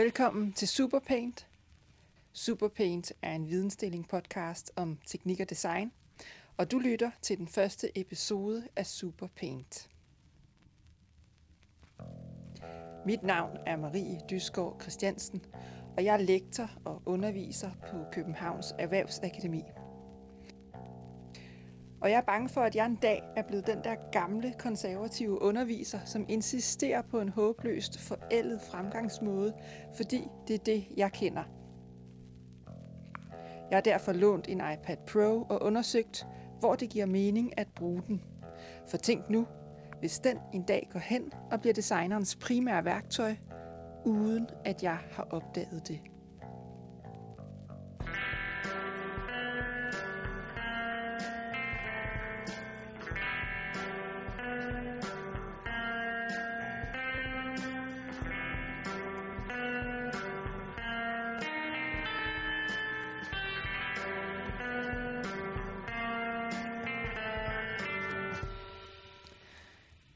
Velkommen til Superpaint. Superpaint er en vidensdeling podcast om teknik og design, og du lytter til den første episode af Superpaint. Mit navn er Marie Dysgaard Christiansen, og jeg er lektor og underviser på Københavns Erhvervsakademi. Og jeg er bange for, at jeg en dag er blevet den der gamle konservative underviser, som insisterer på en håbløst forældet fremgangsmåde, fordi det er det, jeg kender. Jeg har derfor lånt en iPad Pro og undersøgt, hvor det giver mening at bruge den. For tænk nu, hvis den en dag går hen og bliver designerens primære værktøj, uden at jeg har opdaget det.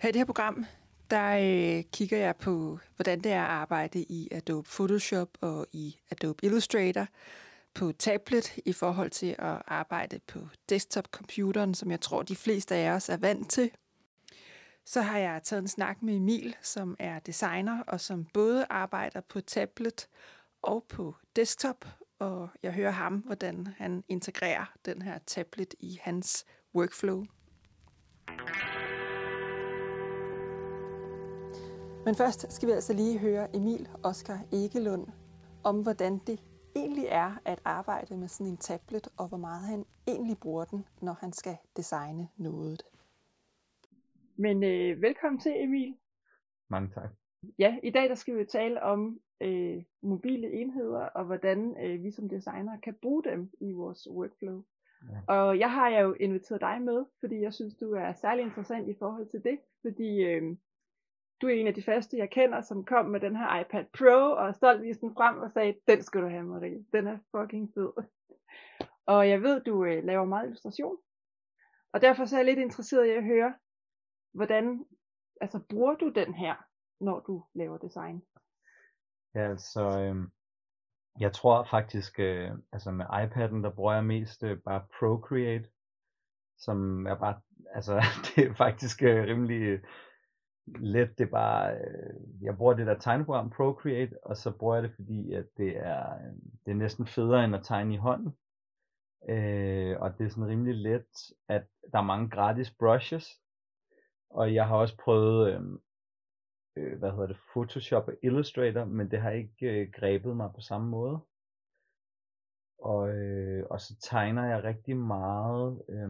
Her i det her program, der øh, kigger jeg på, hvordan det er at arbejde i Adobe Photoshop og i Adobe Illustrator på tablet i forhold til at arbejde på desktop-computeren, som jeg tror, de fleste af os er vant til. Så har jeg taget en snak med Emil, som er designer og som både arbejder på tablet og på desktop, og jeg hører ham, hvordan han integrerer den her tablet i hans workflow. Men først skal vi altså lige høre Emil Oskar Egelund om, hvordan det egentlig er at arbejde med sådan en tablet, og hvor meget han egentlig bruger den, når han skal designe noget. Men øh, velkommen til, Emil. Mange tak. Ja, i dag der skal vi tale om øh, mobile enheder, og hvordan øh, vi som designer kan bruge dem i vores workflow. Ja. Og jeg har jo inviteret dig med, fordi jeg synes, du er særlig interessant i forhold til det, fordi øh, du er en af de første, jeg kender, som kom med den her iPad Pro, og stolt viste den frem og sagde, den skal du have, Marie. Den er fucking fed. Og jeg ved, du øh, laver meget illustration. Og derfor så er jeg lidt interesseret i at høre, hvordan altså, bruger du den her, når du laver design? Ja, altså, øh, jeg tror faktisk, øh, altså med iPad'en, der bruger jeg mest øh, bare Procreate, som er bare, altså det er faktisk øh, rimelig øh, let, det er bare, øh, jeg bruger det der tegneprogram Procreate, og så bruger jeg det, fordi at det er, øh, det er næsten federe end at tegne i hånden. Øh, og det er sådan rimelig let, at der er mange gratis brushes, og jeg har også prøvet, øh, øh, hvad hedder det, Photoshop og Illustrator, men det har ikke øh, grebet mig på samme måde. Og, øh, og så tegner jeg rigtig meget øh,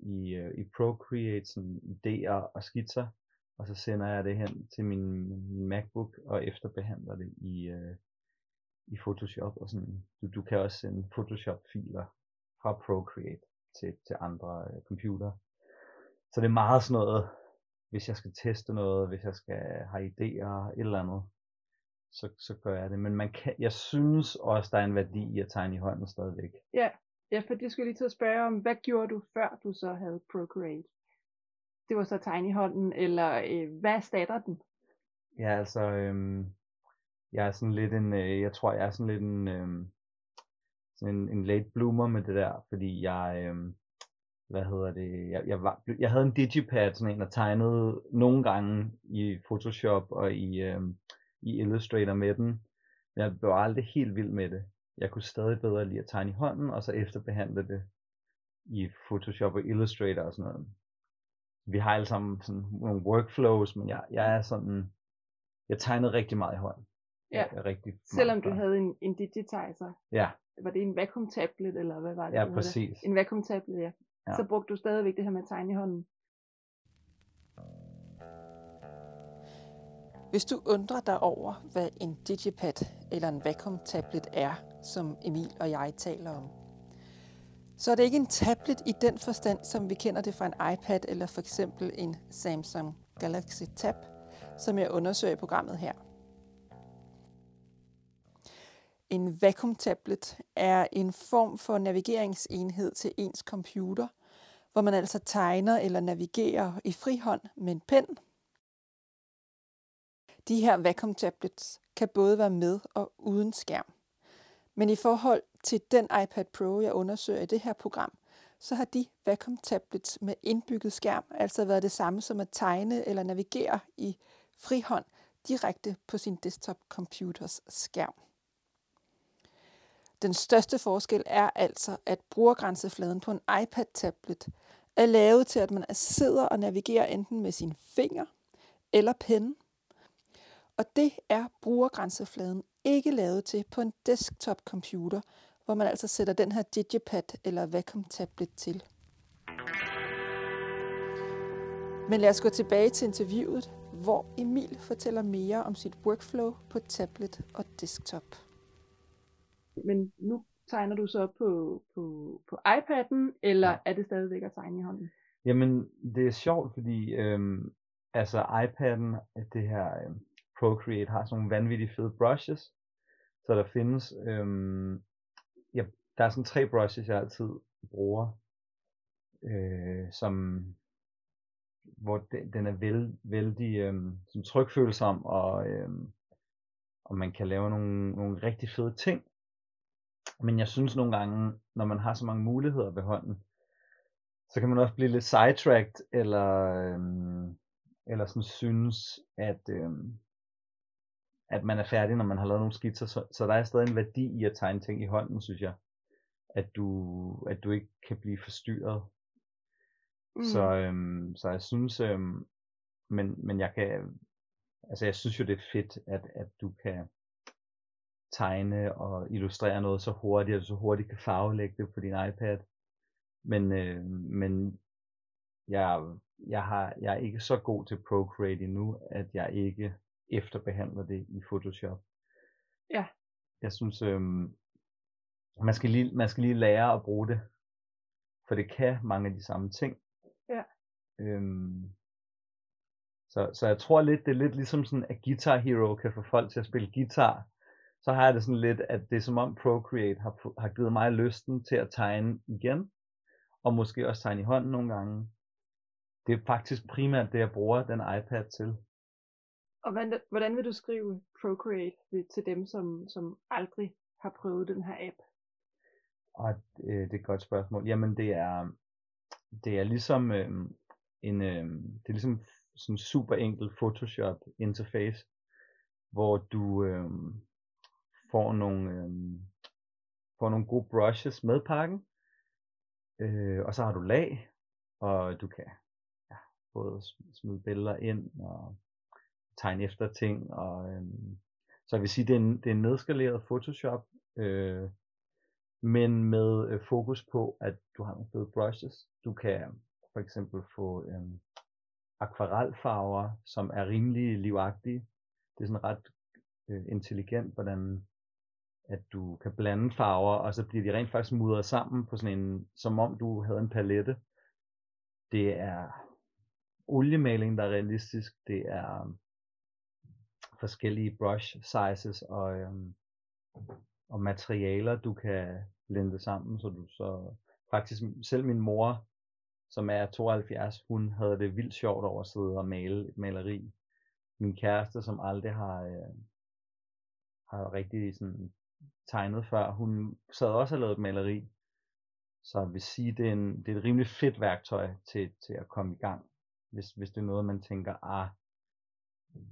i, øh, i Procreate, sådan idéer og skitser, og så sender jeg det hen til min, min MacBook og efterbehandler det i, øh, i Photoshop og sådan. Du, du kan også sende Photoshop-filer fra Procreate til, til andre øh, computer. Så det er meget sådan noget, hvis jeg skal teste noget, hvis jeg skal have idéer, et eller andet, så, så gør jeg det. Men man kan, jeg synes også, der er en værdi i at tegne i hånden stadigvæk. Ja, ja for det skulle jeg lige til at spørge om, hvad gjorde du før du så havde Procreate? Det var så tegn i hånden, eller øh, hvad erstatter den? Ja, altså, øh, jeg er sådan lidt en, øh, jeg tror, jeg er sådan lidt en, øh, sådan en, en late bloomer med det der, fordi jeg, øh, hvad hedder det, jeg, jeg, var, jeg havde en digipad, sådan en, der tegnede nogle gange i Photoshop og i, øh, i Illustrator med den, men jeg blev aldrig helt vild med det. Jeg kunne stadig bedre lide at tegne i hånden, og så efterbehandle det i Photoshop og Illustrator og sådan noget vi har alle sammen sådan nogle workflows, men jeg, jeg er sådan, jeg tegnede rigtig meget i hånden. Ja, jeg rigtig selvom du havde en, en digitizer. Ja. Var det en vacuum tablet, eller hvad var det? Ja, præcis. Det? En vacuum tablet, ja. ja. Så brugte du stadigvæk det her med at tegne i hånden. Hvis du undrer dig over, hvad en digipad eller en vacuum tablet er, som Emil og jeg taler om, så er det ikke en tablet i den forstand, som vi kender det fra en iPad eller for eksempel en Samsung Galaxy Tab, som jeg undersøger i programmet her. En vacuum tablet er en form for navigeringsenhed til ens computer, hvor man altså tegner eller navigerer i frihånd med en pen. De her Wacom tablets kan både være med og uden skærm. Men i forhold til den iPad Pro, jeg undersøger i det her program, så har de Wacom tablets med indbygget skærm altså været det samme som at tegne eller navigere i frihånd direkte på sin desktop computers skærm. Den største forskel er altså, at brugergrænsefladen på en iPad-tablet er lavet til, at man sidder og navigerer enten med sin finger eller pen. Og det er brugergrænsefladen ikke lavet til på en desktop-computer, hvor man altså sætter den her Digipad eller Wacom-tablet til. Men lad os gå tilbage til interviewet, hvor Emil fortæller mere om sit workflow på tablet og desktop. Men nu tegner du så på, på, på iPad'en, eller ja. er det stadigvæk at tegne i hånden? Jamen, det er sjovt, fordi øhm, altså iPad'en, det her øhm, Procreate, har sådan nogle vanvittige fede brushes. Så der findes, øhm, ja, der er sådan tre brushes, jeg altid bruger, øh, som hvor den, den er vel, vældig øh, som trykfølsom, og, øh, og man kan lave nogle, nogle rigtig fede ting. Men jeg synes nogle gange, når man har så mange muligheder ved hånden, så kan man også blive lidt sidetracked, eller, øh, eller sådan synes, at, øh, at man er færdig, når man har lavet nogle skitser. Så, så der er stadig en værdi i at tegne ting i hånden, synes jeg. At du, at du ikke kan blive forstyrret. Mm. Så, øhm, så jeg synes, øhm, men, men jeg kan, altså jeg synes jo det er fedt, at, at du kan tegne og illustrere noget så hurtigt, at du så hurtigt kan farvelægge det på din iPad. Men, øh, men jeg, jeg, har, jeg er ikke så god til Procreate endnu, at jeg ikke efterbehandler det i Photoshop. Ja. Jeg synes, øh, man, skal lige, man skal lige lære at bruge det. For det kan mange af de samme ting. Ja. Øhm, så, så jeg tror lidt, det er lidt ligesom sådan, at Guitar Hero kan få folk til at spille guitar, så har jeg det sådan lidt, at det er som om Procreate har, har givet mig lysten til at tegne igen, og måske også tegne i hånden nogle gange. Det er faktisk primært det, jeg bruger den iPad til. Og hvordan vil du skrive Procreate til dem, som, som aldrig har prøvet den her app? Og det, øh, det er et godt spørgsmål. Jamen det er, det er ligesom øh, en, øh, det er ligesom sådan super enkel Photoshop interface, hvor du, øh, får nogle, øh, får nogle gode brushes med pakken. Øh, og så har du lag, og du kan ja, både smide billeder ind og tegne efter ting. Og, øh, så jeg vil sige, det er en, det er en nedskaleret Photoshop, øh, men med øh, fokus på, at du har nogle fede brushes. Du kan for eksempel få øh, akvarelfarver, som er rimelig livagtige. Det er sådan ret øh, intelligent, hvordan at du kan blande farver, og så bliver de rent faktisk mudret sammen på sådan en, som om du havde en palette. Det er oliemaling, der er realistisk. Det er forskellige brush sizes og, øhm, og materialer, du kan blende sammen, så du så faktisk selv min mor, som er 72, hun havde det vildt sjovt over at sidde og male et maleri. Min kæreste, som aldrig har, øh, har rigtig sådan tegnet før. Hun sad også og lavet maleri. Så jeg vil sige, det er, en, det er et rimelig fedt værktøj til, til at komme i gang. Hvis, hvis det er noget, man tænker, ah,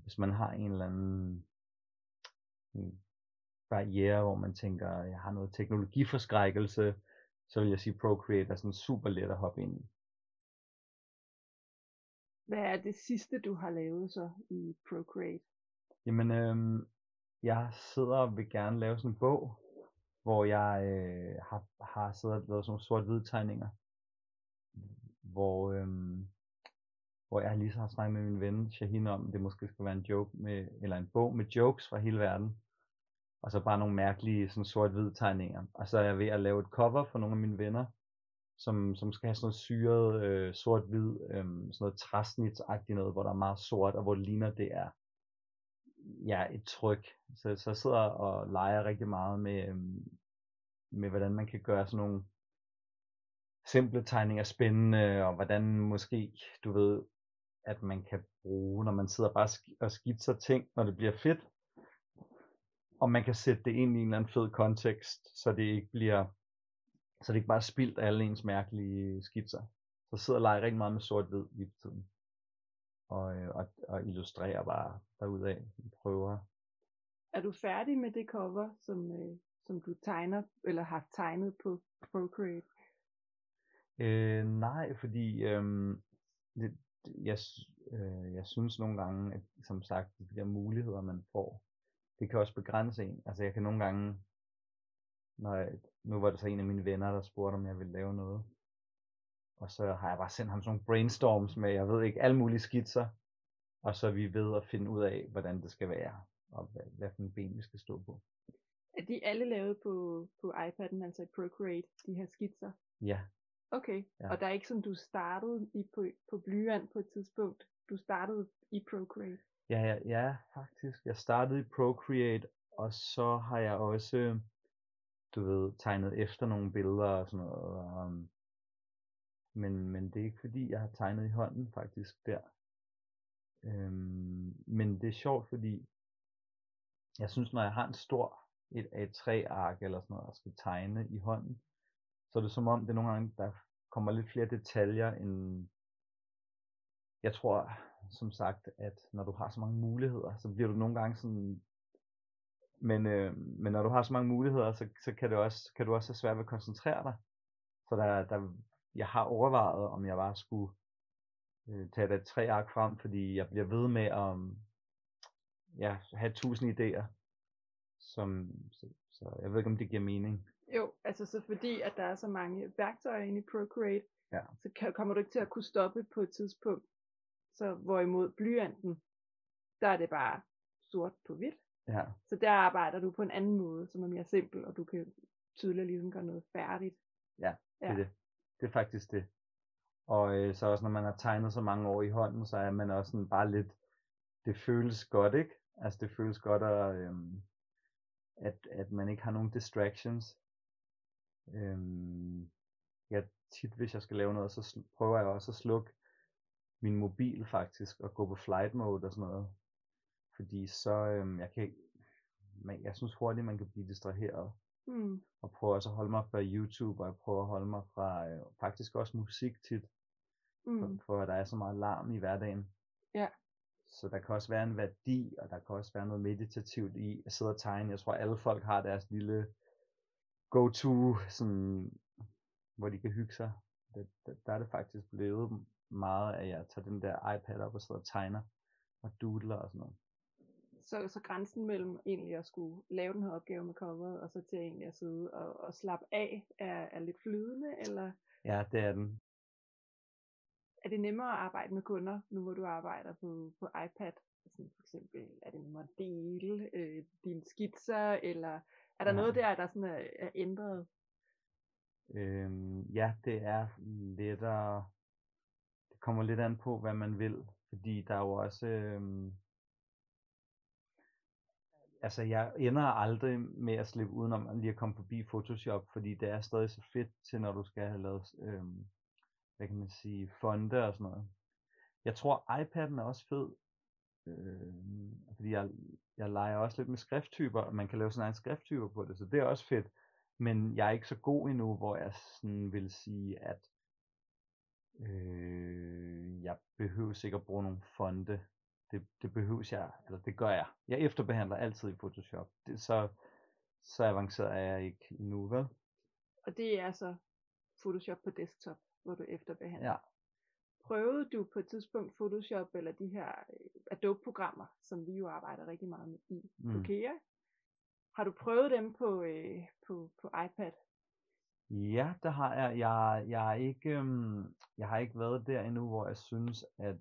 hvis man har en eller anden en barriere, hvor man tænker, jeg har noget teknologiforskrækkelse, så vil jeg sige, Procreate er sådan super let at hoppe ind i. Hvad er det sidste, du har lavet så i Procreate? Jamen, øhm, jeg sidder og vil gerne lave sådan en bog, hvor jeg øh, har, har siddet og lavet sådan nogle sort-hvide tegninger, hvor, øhm, hvor jeg lige så har snakket med min ven Shahin om, det måske skal være en joke med, eller en bog med jokes fra hele verden, og så bare nogle mærkelige sådan sort-hvid tegninger. Og så er jeg ved at lave et cover for nogle af mine venner, som, som skal have sådan noget syret øh, sort-hvid, øh, sådan noget træsnitsagtigt noget, hvor der er meget sort, og hvor det ligner, det er ja, et tryk. Så, så jeg sidder og leger rigtig meget med, øh, med hvordan man kan gøre sådan nogle simple tegninger spændende, og hvordan måske, du ved, at man kan bruge, når man sidder bare og skitser ting, når det bliver fedt, og man kan sætte det ind i en eller anden fed kontekst, så det ikke bliver, så det ikke bare er spildt alle ens mærkelige skitser. Så sidder og leger rigtig meget med sort-hvid på tiden. Og, øh, og, og illustrerer bare derudaf, prøver. Er du færdig med det cover, som, øh, som du tegner, eller har tegnet på Procreate? Øh, nej, fordi øh, det, jeg, øh, jeg synes nogle gange, at som sagt, de der muligheder, man får, det kan også begrænse en. Altså jeg kan nogle gange, når jeg, nu var det så en af mine venner, der spurgte, om jeg ville lave noget. Og så har jeg bare sendt ham sådan nogle brainstorms med, jeg ved ikke, alle mulige skitser. Og så er vi ved at finde ud af, hvordan det skal være, og hvad, hvad for en ben vi skal stå på. Er de alle lavet på, på iPad'en, altså i Procreate, de her skitser? Ja. Okay, ja. og der er ikke sådan, du startede i, på, på blyant på et tidspunkt? Du startede i Procreate? Ja, ja, ja, faktisk. Jeg startede i Procreate, og så har jeg også, du ved, tegnet efter nogle billeder og sådan noget. Um, men, men det er ikke fordi, jeg har tegnet i hånden faktisk der. Øhm, men det er sjovt, fordi jeg synes, når jeg har en stor et A3-ark eller sådan noget, og skal tegne i hånden, så er det som om, det er nogle gange, der kommer lidt flere detaljer end... Jeg tror, som sagt, at når du har så mange muligheder, så bliver du nogle gange sådan... Men, øh, men når du har så mange muligheder, så, så kan, det også, kan du også have svært ved at koncentrere dig. Så der, der, jeg har overvejet, om jeg bare skulle øh, tage det tre ark frem, fordi jeg bliver ved med at um, ja, have tusind idéer. Som, så, så jeg ved ikke, om det giver mening. Jo, altså så fordi, at der er så mange værktøjer inde i Procreate, ja. så kan, kommer du ikke til at kunne stoppe på et tidspunkt. Så hvorimod blyanten, der er det bare sort på hvidt. Ja. Så der arbejder du på en anden måde, som er mere simpel, og du kan tydeligt ligesom gøre noget færdigt. Ja, det ja. er det. Det er faktisk det. Og øh, så også når man har tegnet så mange år i hånden, så er man også sådan bare lidt, det føles godt, ikke? Altså det føles godt, at, øhm, at, at man ikke har nogen distractions. Øhm, jeg tit, hvis jeg skal lave noget, så prøver jeg også at slukke min mobil faktisk, og gå på flight mode og sådan noget. Fordi så, øhm, jeg kan man, jeg synes hurtigt, man kan blive distraheret. Mm. Og prøver også at holde mig fra YouTube, og jeg prøver at holde mig fra øh, faktisk også musik tit. Mm. For, for der er så meget larm i hverdagen. Ja. Så der kan også være en værdi, og der kan også være noget meditativt i at sidde og tegne. Jeg tror, alle folk har deres lille go-to, sådan, hvor de kan hygge sig. Det, det, der er det faktisk blevet meget, at jeg tager den der iPad op og sidder og tegner og doodler og sådan noget. Så, så grænsen mellem egentlig at skulle lave den her opgave med coveret, og så til egentlig at sidde og, og slappe af, er, er lidt flydende, eller? Ja, det er den. Er det nemmere at arbejde med kunder, nu hvor du arbejder på, på iPad? Sådan for eksempel, er det nemmere at dele øh, dine skitser, eller er der ja. noget der, der sådan er, er ændret? Øhm, ja, det er lettere. Det kommer lidt an på, hvad man vil. Fordi der er jo også... Øhm, altså, jeg ender aldrig med at slippe udenom lige at komme forbi Photoshop, fordi det er stadig så fedt til, når du skal have lavet, øhm, hvad kan man sige, fonde og sådan noget. Jeg tror, iPad'en er også fed, øh, fordi jeg, jeg leger også lidt med skrifttyper, og man kan lave sådan en skrifttyper på det, så det er også fedt. Men jeg er ikke så god endnu, hvor jeg sådan vil sige, at øh, jeg behøver sikkert bruge nogle fonde. Det, det behøver jeg, eller det gør jeg. Jeg efterbehandler altid i Photoshop. Det, så, så avanceret er jeg ikke endnu, vel? Og det er så Photoshop på desktop, hvor du efterbehandler? Ja. Prøvede du på et tidspunkt Photoshop eller de her øh, Adobe-programmer, som vi jo arbejder rigtig meget med i mm. på KEA? Har du prøvet dem på, øh, på, på iPad? Ja, det har jeg. Jeg, jeg, er ikke, øhm, jeg har ikke været der endnu, hvor jeg synes, at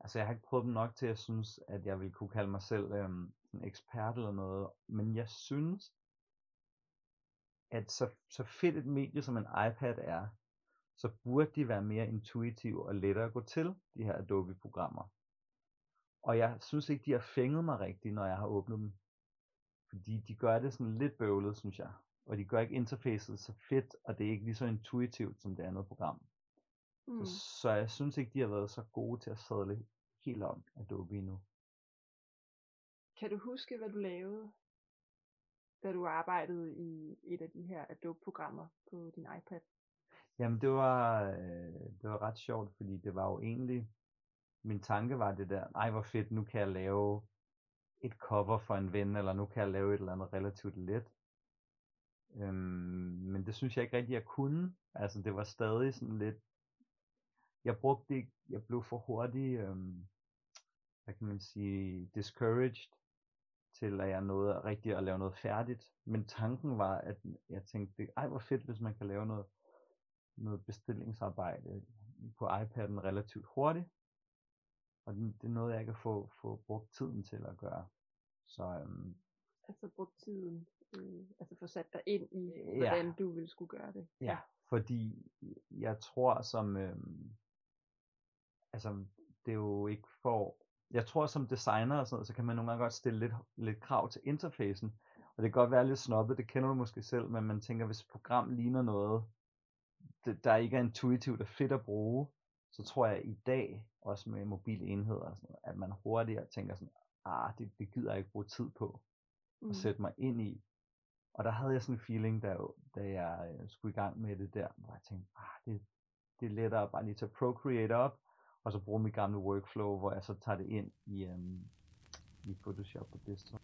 altså jeg har ikke prøvet dem nok til, at jeg synes, at jeg vil kunne kalde mig selv øhm, en ekspert eller noget. Men jeg synes, at så, så fedt et medie som en iPad er, så burde de være mere intuitive og lettere at gå til, de her Adobe-programmer. Og jeg synes ikke, de har fænget mig rigtigt, når jeg har åbnet dem. Fordi de gør det sådan lidt bøvlet, synes jeg. Og de gør ikke interfacet så fedt, og det er ikke lige så intuitivt som det andet program. Mm. Så, så jeg synes ikke, de har været så gode til at sadle helt om Adobe endnu. Kan du huske, hvad du lavede, da du arbejdede i et af de her Adobe-programmer på din iPad? Jamen det var, øh, det var ret sjovt, fordi det var jo egentlig, min tanke var det der, ej hvor fedt, nu kan jeg lave et cover for en ven, eller nu kan jeg lave et eller andet relativt let. Øhm, men det synes jeg ikke rigtig, jeg kunne. Altså det var stadig sådan lidt, jeg brugte ikke, jeg blev for hurtig, øhm, hvad kan man sige, discouraged til at jeg nåede rigtig at lave noget færdigt. Men tanken var, at jeg tænkte, ej hvor fedt, hvis man kan lave noget, noget bestillingsarbejde på iPad'en relativt hurtigt. Og det, det er noget, jeg kan få, få brugt tiden til at gøre. Så, øhm, altså brugt tiden, øh, altså få sat dig ind i, hvordan ja. du ville skulle gøre det. Ja, ja fordi jeg tror som, øhm, altså det er jo ikke for, jeg tror som designer og sådan noget, så kan man nogle gange godt stille lidt, lidt krav til interfacen, og det kan godt være lidt snobbet, det kender du måske selv, men man tænker, hvis program ligner noget, der ikke er intuitivt og fedt at bruge, så tror jeg i dag, også med mobile enheder, sådan, at man hurtigere tænker sådan, ah, det, det gider jeg ikke bruge tid på mm. at sætte mig ind i. Og der havde jeg sådan en feeling, da, da jeg øh, skulle i gang med det der, hvor jeg tænkte, ah, det, det er lettere bare lige tage Procreate op, og så bruge mit gamle workflow, hvor jeg så tager det ind i, um, i Photoshop på desktop.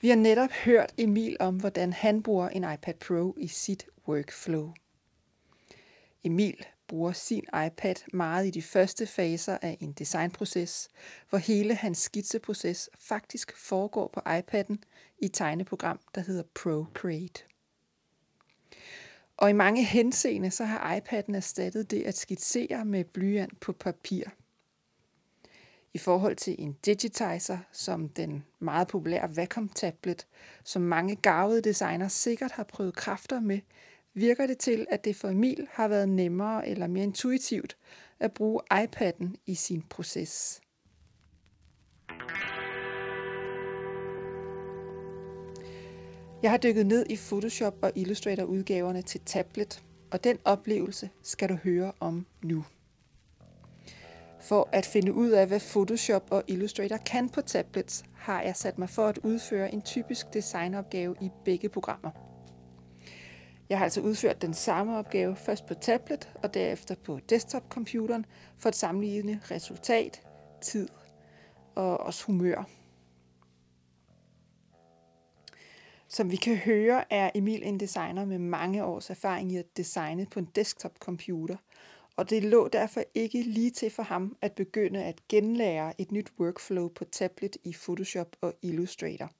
Vi har netop hørt Emil om, hvordan han bruger en iPad Pro i sit workflow. Emil bruger sin iPad meget i de første faser af en designproces, hvor hele hans skitseproces faktisk foregår på iPad'en i et tegneprogram, der hedder Procreate. Og i mange henseende så har iPad'en erstattet det at skitsere med blyant på papir – i forhold til en digitizer, som den meget populære Wacom tablet, som mange gavede designer sikkert har prøvet kræfter med, virker det til, at det for Emil har været nemmere eller mere intuitivt at bruge iPad'en i sin proces. Jeg har dykket ned i Photoshop og Illustrator udgaverne til tablet, og den oplevelse skal du høre om nu. For at finde ud af, hvad Photoshop og Illustrator kan på tablets, har jeg sat mig for at udføre en typisk designopgave i begge programmer. Jeg har altså udført den samme opgave først på tablet og derefter på desktop-computeren for at sammenligne resultat, tid og også humør. Som vi kan høre, er Emil en designer med mange års erfaring i at designe på en desktop-computer – og det lå derfor ikke lige til for ham at begynde at genlære et nyt workflow på tablet i Photoshop og Illustrator.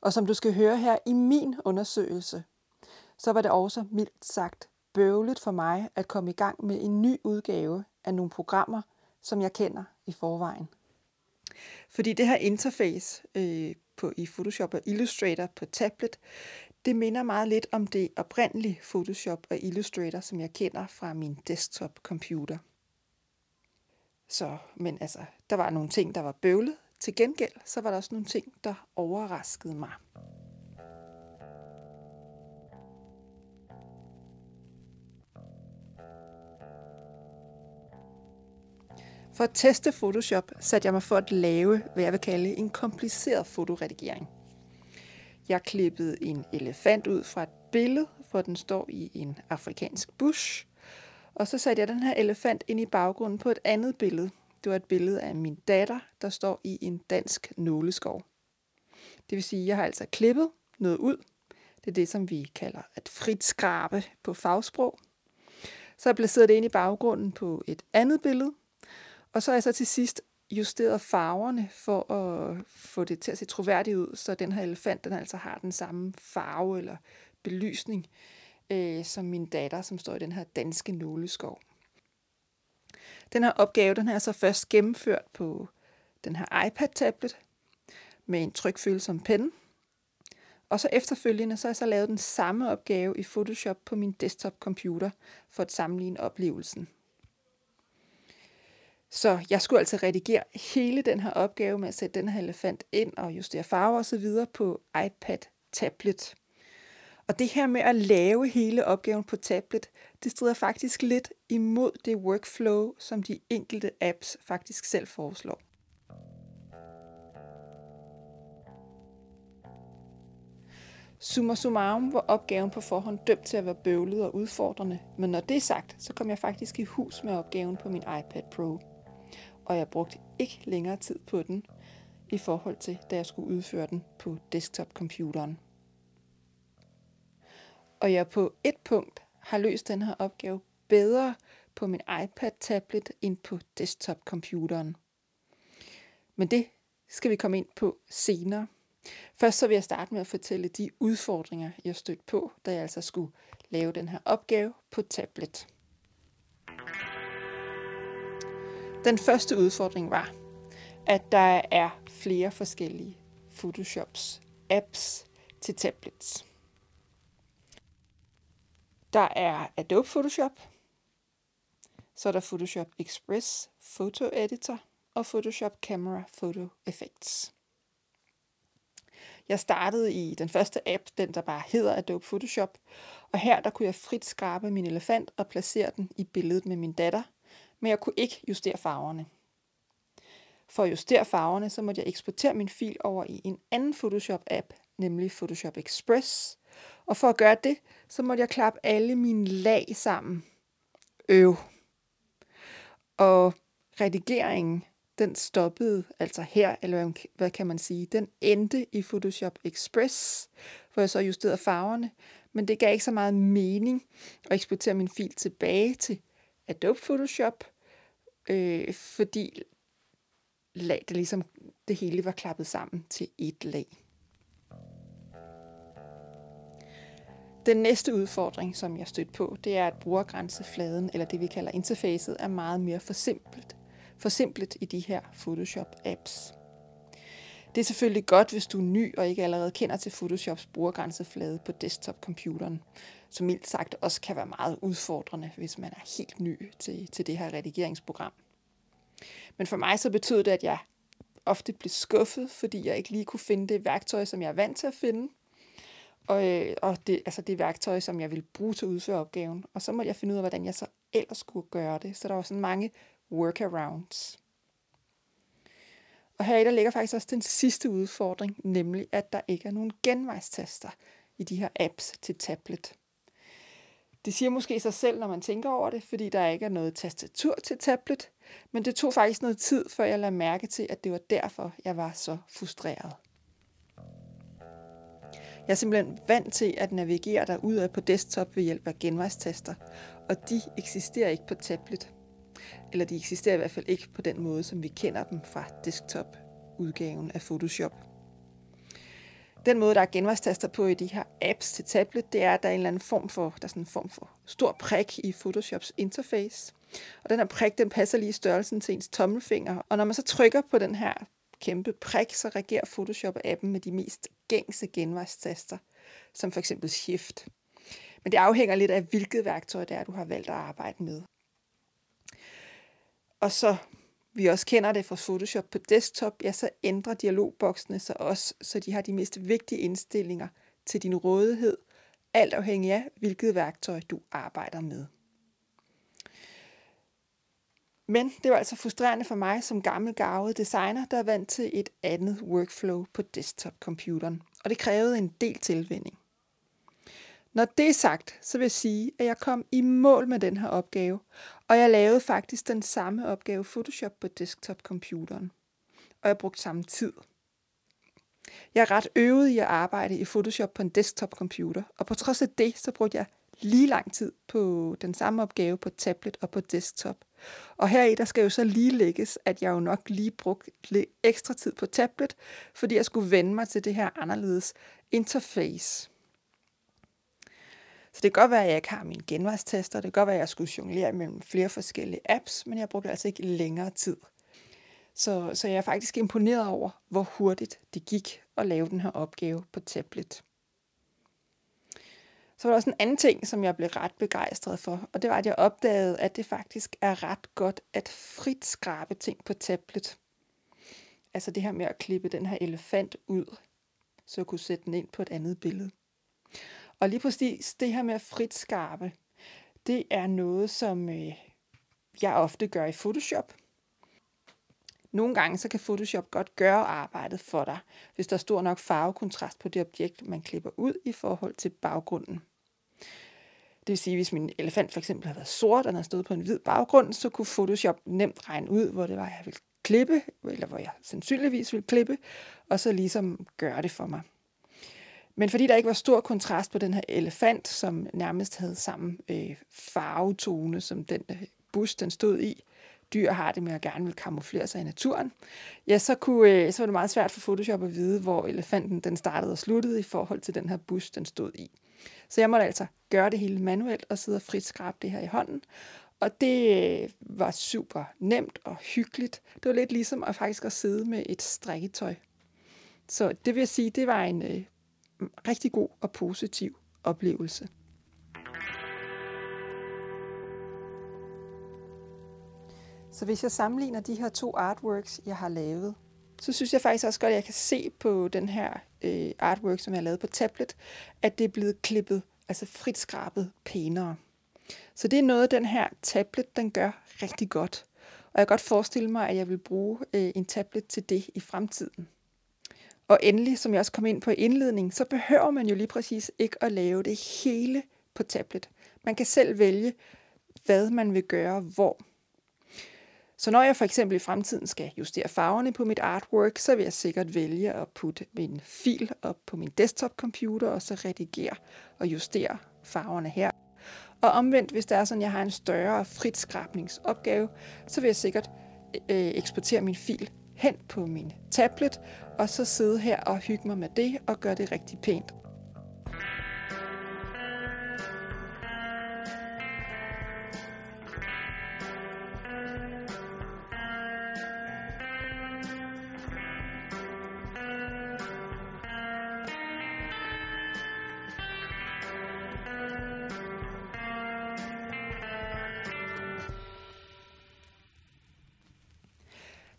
Og som du skal høre her i min undersøgelse, så var det også mildt sagt bøvlet for mig at komme i gang med en ny udgave af nogle programmer, som jeg kender i forvejen. Fordi det her interface øh, på, i Photoshop og Illustrator på tablet, det minder meget lidt om det oprindelige Photoshop og Illustrator, som jeg kender fra min desktop-computer. Så, men altså, der var nogle ting, der var bøvlet. Til gengæld, så var der også nogle ting, der overraskede mig. For at teste Photoshop satte jeg mig for at lave, hvad jeg vil kalde en kompliceret fotoredigering. Jeg klippede en elefant ud fra et billede, hvor den står i en afrikansk bush. Og så satte jeg den her elefant ind i baggrunden på et andet billede. Det var et billede af min datter, der står i en dansk nåleskov. Det vil sige, at jeg har altså klippet noget ud. Det er det, som vi kalder at frit skrabe på fagsprog. Så har jeg placeret det ind i baggrunden på et andet billede. Og så har jeg så til sidst justeret farverne for at få det til at se troværdigt ud, så den her elefant den altså har den samme farve eller belysning øh, som min datter, som står i den her danske nåleskov. Den her opgave den er så først gennemført på den her iPad-tablet med en trykfølsom pen. Og så efterfølgende så har jeg så lavet den samme opgave i Photoshop på min desktop-computer for at sammenligne oplevelsen. Så jeg skulle altså redigere hele den her opgave med at sætte den her elefant ind og justere farver osv. på iPad-tablet. Og det her med at lave hele opgaven på tablet, det strider faktisk lidt imod det workflow, som de enkelte apps faktisk selv foreslår. Summa summarum var opgaven på forhånd dømt til at være bøvlet og udfordrende, men når det er sagt, så kom jeg faktisk i hus med opgaven på min iPad Pro. Og jeg brugte ikke længere tid på den i forhold til, da jeg skulle udføre den på desktop-computeren. Og jeg på et punkt har løst den her opgave bedre på min iPad-tablet end på desktop-computeren. Men det skal vi komme ind på senere. Først så vil jeg starte med at fortælle de udfordringer, jeg stødte på, da jeg altså skulle lave den her opgave på tablet. Den første udfordring var, at der er flere forskellige Photoshops apps til tablets. Der er Adobe Photoshop, så er der Photoshop Express Photo Editor og Photoshop Camera Photo Effects. Jeg startede i den første app, den der bare hedder Adobe Photoshop, og her der kunne jeg frit skrabe min elefant og placere den i billedet med min datter, men jeg kunne ikke justere farverne. For at justere farverne, så måtte jeg eksportere min fil over i en anden Photoshop-app, nemlig Photoshop Express. Og for at gøre det, så måtte jeg klappe alle mine lag sammen. Øv. Og redigeringen, den stoppede altså her, eller hvad kan man sige, den endte i Photoshop Express, hvor jeg så justerede farverne, men det gav ikke så meget mening at eksportere min fil tilbage til Adobe Photoshop, øh, fordi lag, det ligesom det hele var klappet sammen til et lag. Den næste udfordring, som jeg stødte på, det er, at brugergrænsefladen, eller det vi kalder interfacet, er meget mere forsimplet, forsimplet i de her Photoshop-apps. Det er selvfølgelig godt, hvis du er ny og ikke allerede kender til Photoshops brugergrænseflade på desktop-computeren, som mildt sagt også kan være meget udfordrende, hvis man er helt ny til, til det her redigeringsprogram. Men for mig så betød det, at jeg ofte blev skuffet, fordi jeg ikke lige kunne finde det værktøj, som jeg er vant til at finde, og, øh, og det, altså det værktøj, som jeg ville bruge til at udføre opgaven. Og så måtte jeg finde ud af, hvordan jeg så ellers skulle gøre det. Så der var sådan mange workarounds. Og her der ligger faktisk også den sidste udfordring, nemlig at der ikke er nogen genvejstaster i de her apps til tablet. Det siger måske sig selv, når man tænker over det, fordi der ikke er noget tastatur til tablet, men det tog faktisk noget tid, før jeg lagde mærke til, at det var derfor, jeg var så frustreret. Jeg er simpelthen vant til at navigere derudad på desktop ved hjælp af genvejstaster, og de eksisterer ikke på tablet. Eller de eksisterer i hvert fald ikke på den måde, som vi kender dem fra desktop-udgaven af Photoshop. Den måde, der er genvejstaster på i de her apps til tablet, det er, at der er en eller anden form for, der er sådan en form for stor prik i Photoshops interface. Og den her prik, den passer lige størrelsen til ens tommelfinger. Og når man så trykker på den her kæmpe prik, så reagerer Photoshop-appen med de mest gængse genvejstaster, som for eksempel Shift. Men det afhænger lidt af, hvilket værktøj det er, du har valgt at arbejde med. Og så vi også kender det fra Photoshop på desktop, ja, så ændrer dialogboksene sig også, så de har de mest vigtige indstillinger til din rådighed, alt afhængig af, hvilket værktøj du arbejder med. Men det var altså frustrerende for mig som gammel gavet designer, der er vant til et andet workflow på desktop-computeren, og det krævede en del tilvænning. Når det er sagt, så vil jeg sige, at jeg kom i mål med den her opgave, og jeg lavede faktisk den samme opgave Photoshop på desktop-computeren, og jeg brugte samme tid. Jeg er ret øvet i at arbejde i Photoshop på en desktop-computer, og på trods af det, så brugte jeg lige lang tid på den samme opgave på tablet og på desktop. Og her i der skal jo så lige lægges, at jeg jo nok lige brugte lidt ekstra tid på tablet, fordi jeg skulle vende mig til det her anderledes interface. Så det kan godt være, at jeg ikke har mine genvejstester, det kan godt være, at jeg skulle jonglere mellem flere forskellige apps, men jeg brugte altså ikke længere tid. Så, så jeg er faktisk imponeret over, hvor hurtigt det gik at lave den her opgave på tablet. Så var der også en anden ting, som jeg blev ret begejstret for, og det var, at jeg opdagede, at det faktisk er ret godt at frit skrabe ting på tablet. Altså det her med at klippe den her elefant ud, så jeg kunne sætte den ind på et andet billede. Og lige præcis det her med at frit skarpe, det er noget, som øh, jeg ofte gør i Photoshop. Nogle gange så kan Photoshop godt gøre arbejdet for dig, hvis der er stor nok farvekontrast på det objekt, man klipper ud i forhold til baggrunden. Det vil sige, hvis min elefant for eksempel har været sort, og den har stået på en hvid baggrund, så kunne Photoshop nemt regne ud, hvor det var, jeg ville klippe, eller hvor jeg sandsynligvis ville klippe, og så ligesom gøre det for mig. Men fordi der ikke var stor kontrast på den her elefant, som nærmest havde samme øh, farvetone som den øh, bus, den stod i, dyr har det med at gerne vil kamuflere sig i naturen, ja, så, kunne, øh, så var det meget svært for Photoshop at vide, hvor elefanten den startede og sluttede i forhold til den her bus, den stod i. Så jeg måtte altså gøre det hele manuelt og sidde og frit skrabe det her i hånden. Og det øh, var super nemt og hyggeligt. Det var lidt ligesom at faktisk at sidde med et strikketøj. Så det vil jeg sige, det var en øh, rigtig god og positiv oplevelse. Så hvis jeg sammenligner de her to artworks, jeg har lavet, så synes jeg faktisk også godt, at jeg kan se på den her øh, artwork, som jeg har lavet på tablet, at det er blevet klippet, altså frit skrabet pænere. Så det er noget, den her tablet, den gør rigtig godt. Og jeg kan godt forestille mig, at jeg vil bruge øh, en tablet til det i fremtiden. Og endelig, som jeg også kom ind på i indledningen, så behøver man jo lige præcis ikke at lave det hele på tablet. Man kan selv vælge, hvad man vil gøre hvor. Så når jeg for eksempel i fremtiden skal justere farverne på mit artwork, så vil jeg sikkert vælge at putte min fil op på min desktop computer og så redigere og justere farverne her. Og omvendt, hvis det er sådan, at jeg har en større fritskrabningsopgave, så vil jeg sikkert øh, eksportere min fil hen på min tablet, og så sidde her og hygge mig med det og gøre det rigtig pænt.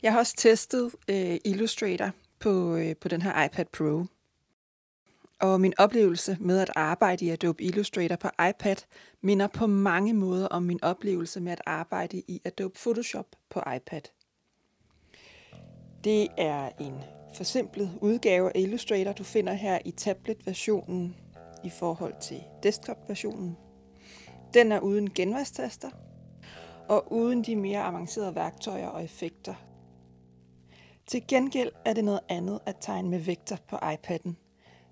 Jeg har også testet øh, Illustrator på, øh, på den her iPad Pro. Og min oplevelse med at arbejde i Adobe Illustrator på iPad minder på mange måder om min oplevelse med at arbejde i Adobe Photoshop på iPad. Det er en forsimplet udgave af Illustrator, du finder her i tablet-versionen i forhold til desktop-versionen. Den er uden genvejstaster og uden de mere avancerede værktøjer og effekter, til gengæld er det noget andet at tegne med vektor på iPad'en.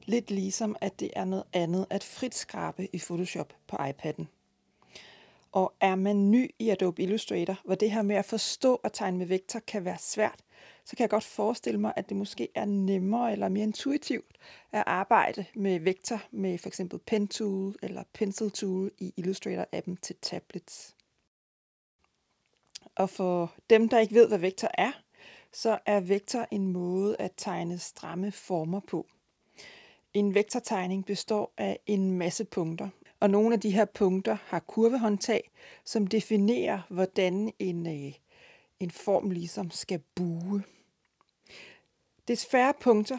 Lidt ligesom at det er noget andet at frit skrabe i Photoshop på iPad'en. Og er man ny i Adobe Illustrator, hvor det her med at forstå at tegne med vektor kan være svært, så kan jeg godt forestille mig, at det måske er nemmere eller mere intuitivt at arbejde med vektor med f.eks. Pen Tool eller Pencil Tool i Illustrator-appen til tablets. Og for dem, der ikke ved, hvad vektor er, så er vektor en måde at tegne stramme former på. En vektortegning består af en masse punkter, og nogle af de her punkter har kurvehåndtag, som definerer, hvordan en, øh, en form ligesom skal bue. Des færre punkter,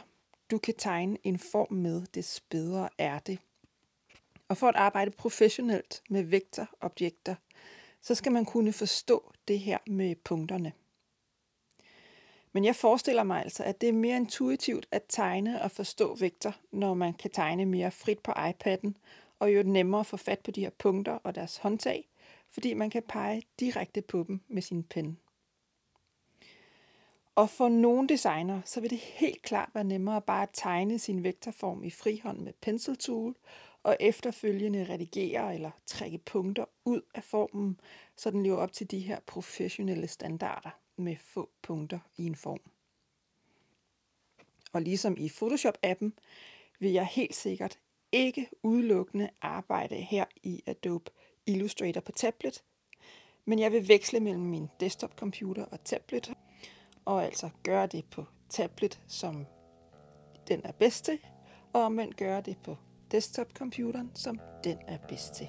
du kan tegne en form med, des bedre er det. Og for at arbejde professionelt med vektorobjekter, så skal man kunne forstå det her med punkterne. Men jeg forestiller mig altså, at det er mere intuitivt at tegne og forstå vektor, når man kan tegne mere frit på iPad'en, og jo nemmere at få fat på de her punkter og deres håndtag, fordi man kan pege direkte på dem med sin pen. Og for nogle designer, så vil det helt klart være nemmere bare at tegne sin vektorform i frihånd med Pencil Tool, og efterfølgende redigere eller trække punkter ud af formen, så den lever op til de her professionelle standarder med få punkter i en form. Og ligesom i Photoshop-appen, vil jeg helt sikkert ikke udelukkende arbejde her i Adobe Illustrator på tablet, men jeg vil veksle mellem min desktop-computer og tablet, og altså gøre det på tablet, som den er bedst til, og omvendt gøre det på desktop-computeren, som den er bedst til.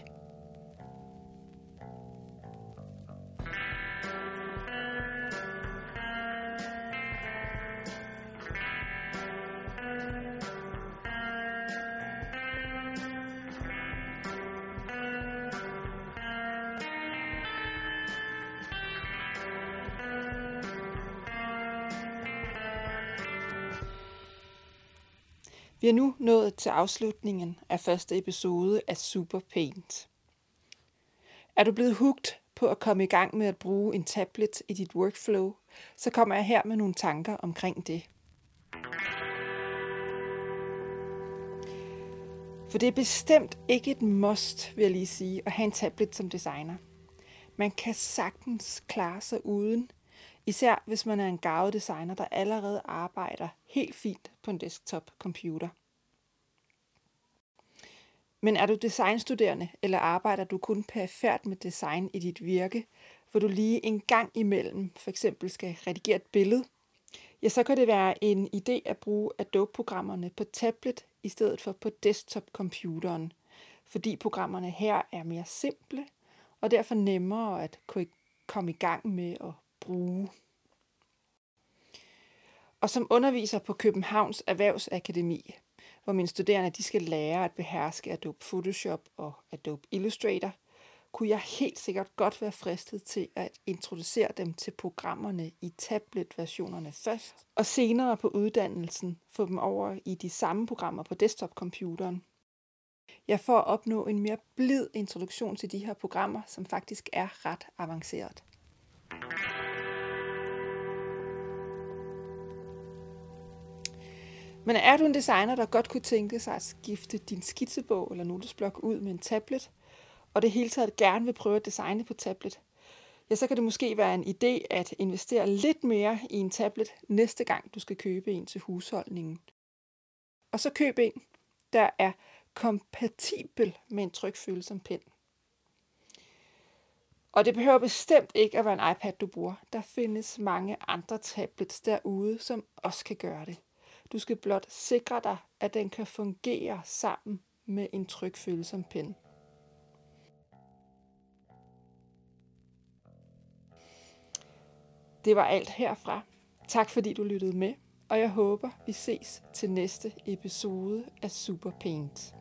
Vi er nu nået til afslutningen af første episode af Super Paint. Er du blevet hugt på at komme i gang med at bruge en tablet i dit workflow, så kommer jeg her med nogle tanker omkring det. For det er bestemt ikke et must, vil jeg lige sige, at have en tablet som designer. Man kan sagtens klare sig uden, især hvis man er en gavet designer, der allerede arbejder helt fint på en desktop computer. Men er du designstuderende, eller arbejder du kun perifært med design i dit virke, hvor du lige en gang imellem for eksempel skal redigere et billede, ja, så kan det være en idé at bruge Adobe-programmerne på tablet i stedet for på desktop-computeren, fordi programmerne her er mere simple og derfor nemmere at komme i gang med at bruge. Og som underviser på Københavns Erhvervsakademi, hvor mine studerende de skal lære at beherske Adobe Photoshop og Adobe Illustrator, kunne jeg helt sikkert godt være fristet til at introducere dem til programmerne i tablet-versionerne først, og senere på uddannelsen få dem over i de samme programmer på desktop-computeren. Jeg får at opnå en mere blid introduktion til de her programmer, som faktisk er ret avanceret. Men er du en designer, der godt kunne tænke sig at skifte din skitsebog eller notesblok ud med en tablet, og det hele taget gerne vil prøve at designe på tablet, ja, så kan det måske være en idé at investere lidt mere i en tablet næste gang, du skal købe en til husholdningen. Og så køb en, der er kompatibel med en trykfølsom pen. Og det behøver bestemt ikke at være en iPad, du bruger. Der findes mange andre tablets derude, som også kan gøre det. Du skal blot sikre dig, at den kan fungere sammen med en trykfølsom pen. Det var alt herfra. Tak fordi du lyttede med, og jeg håber, vi ses til næste episode af Super Paint.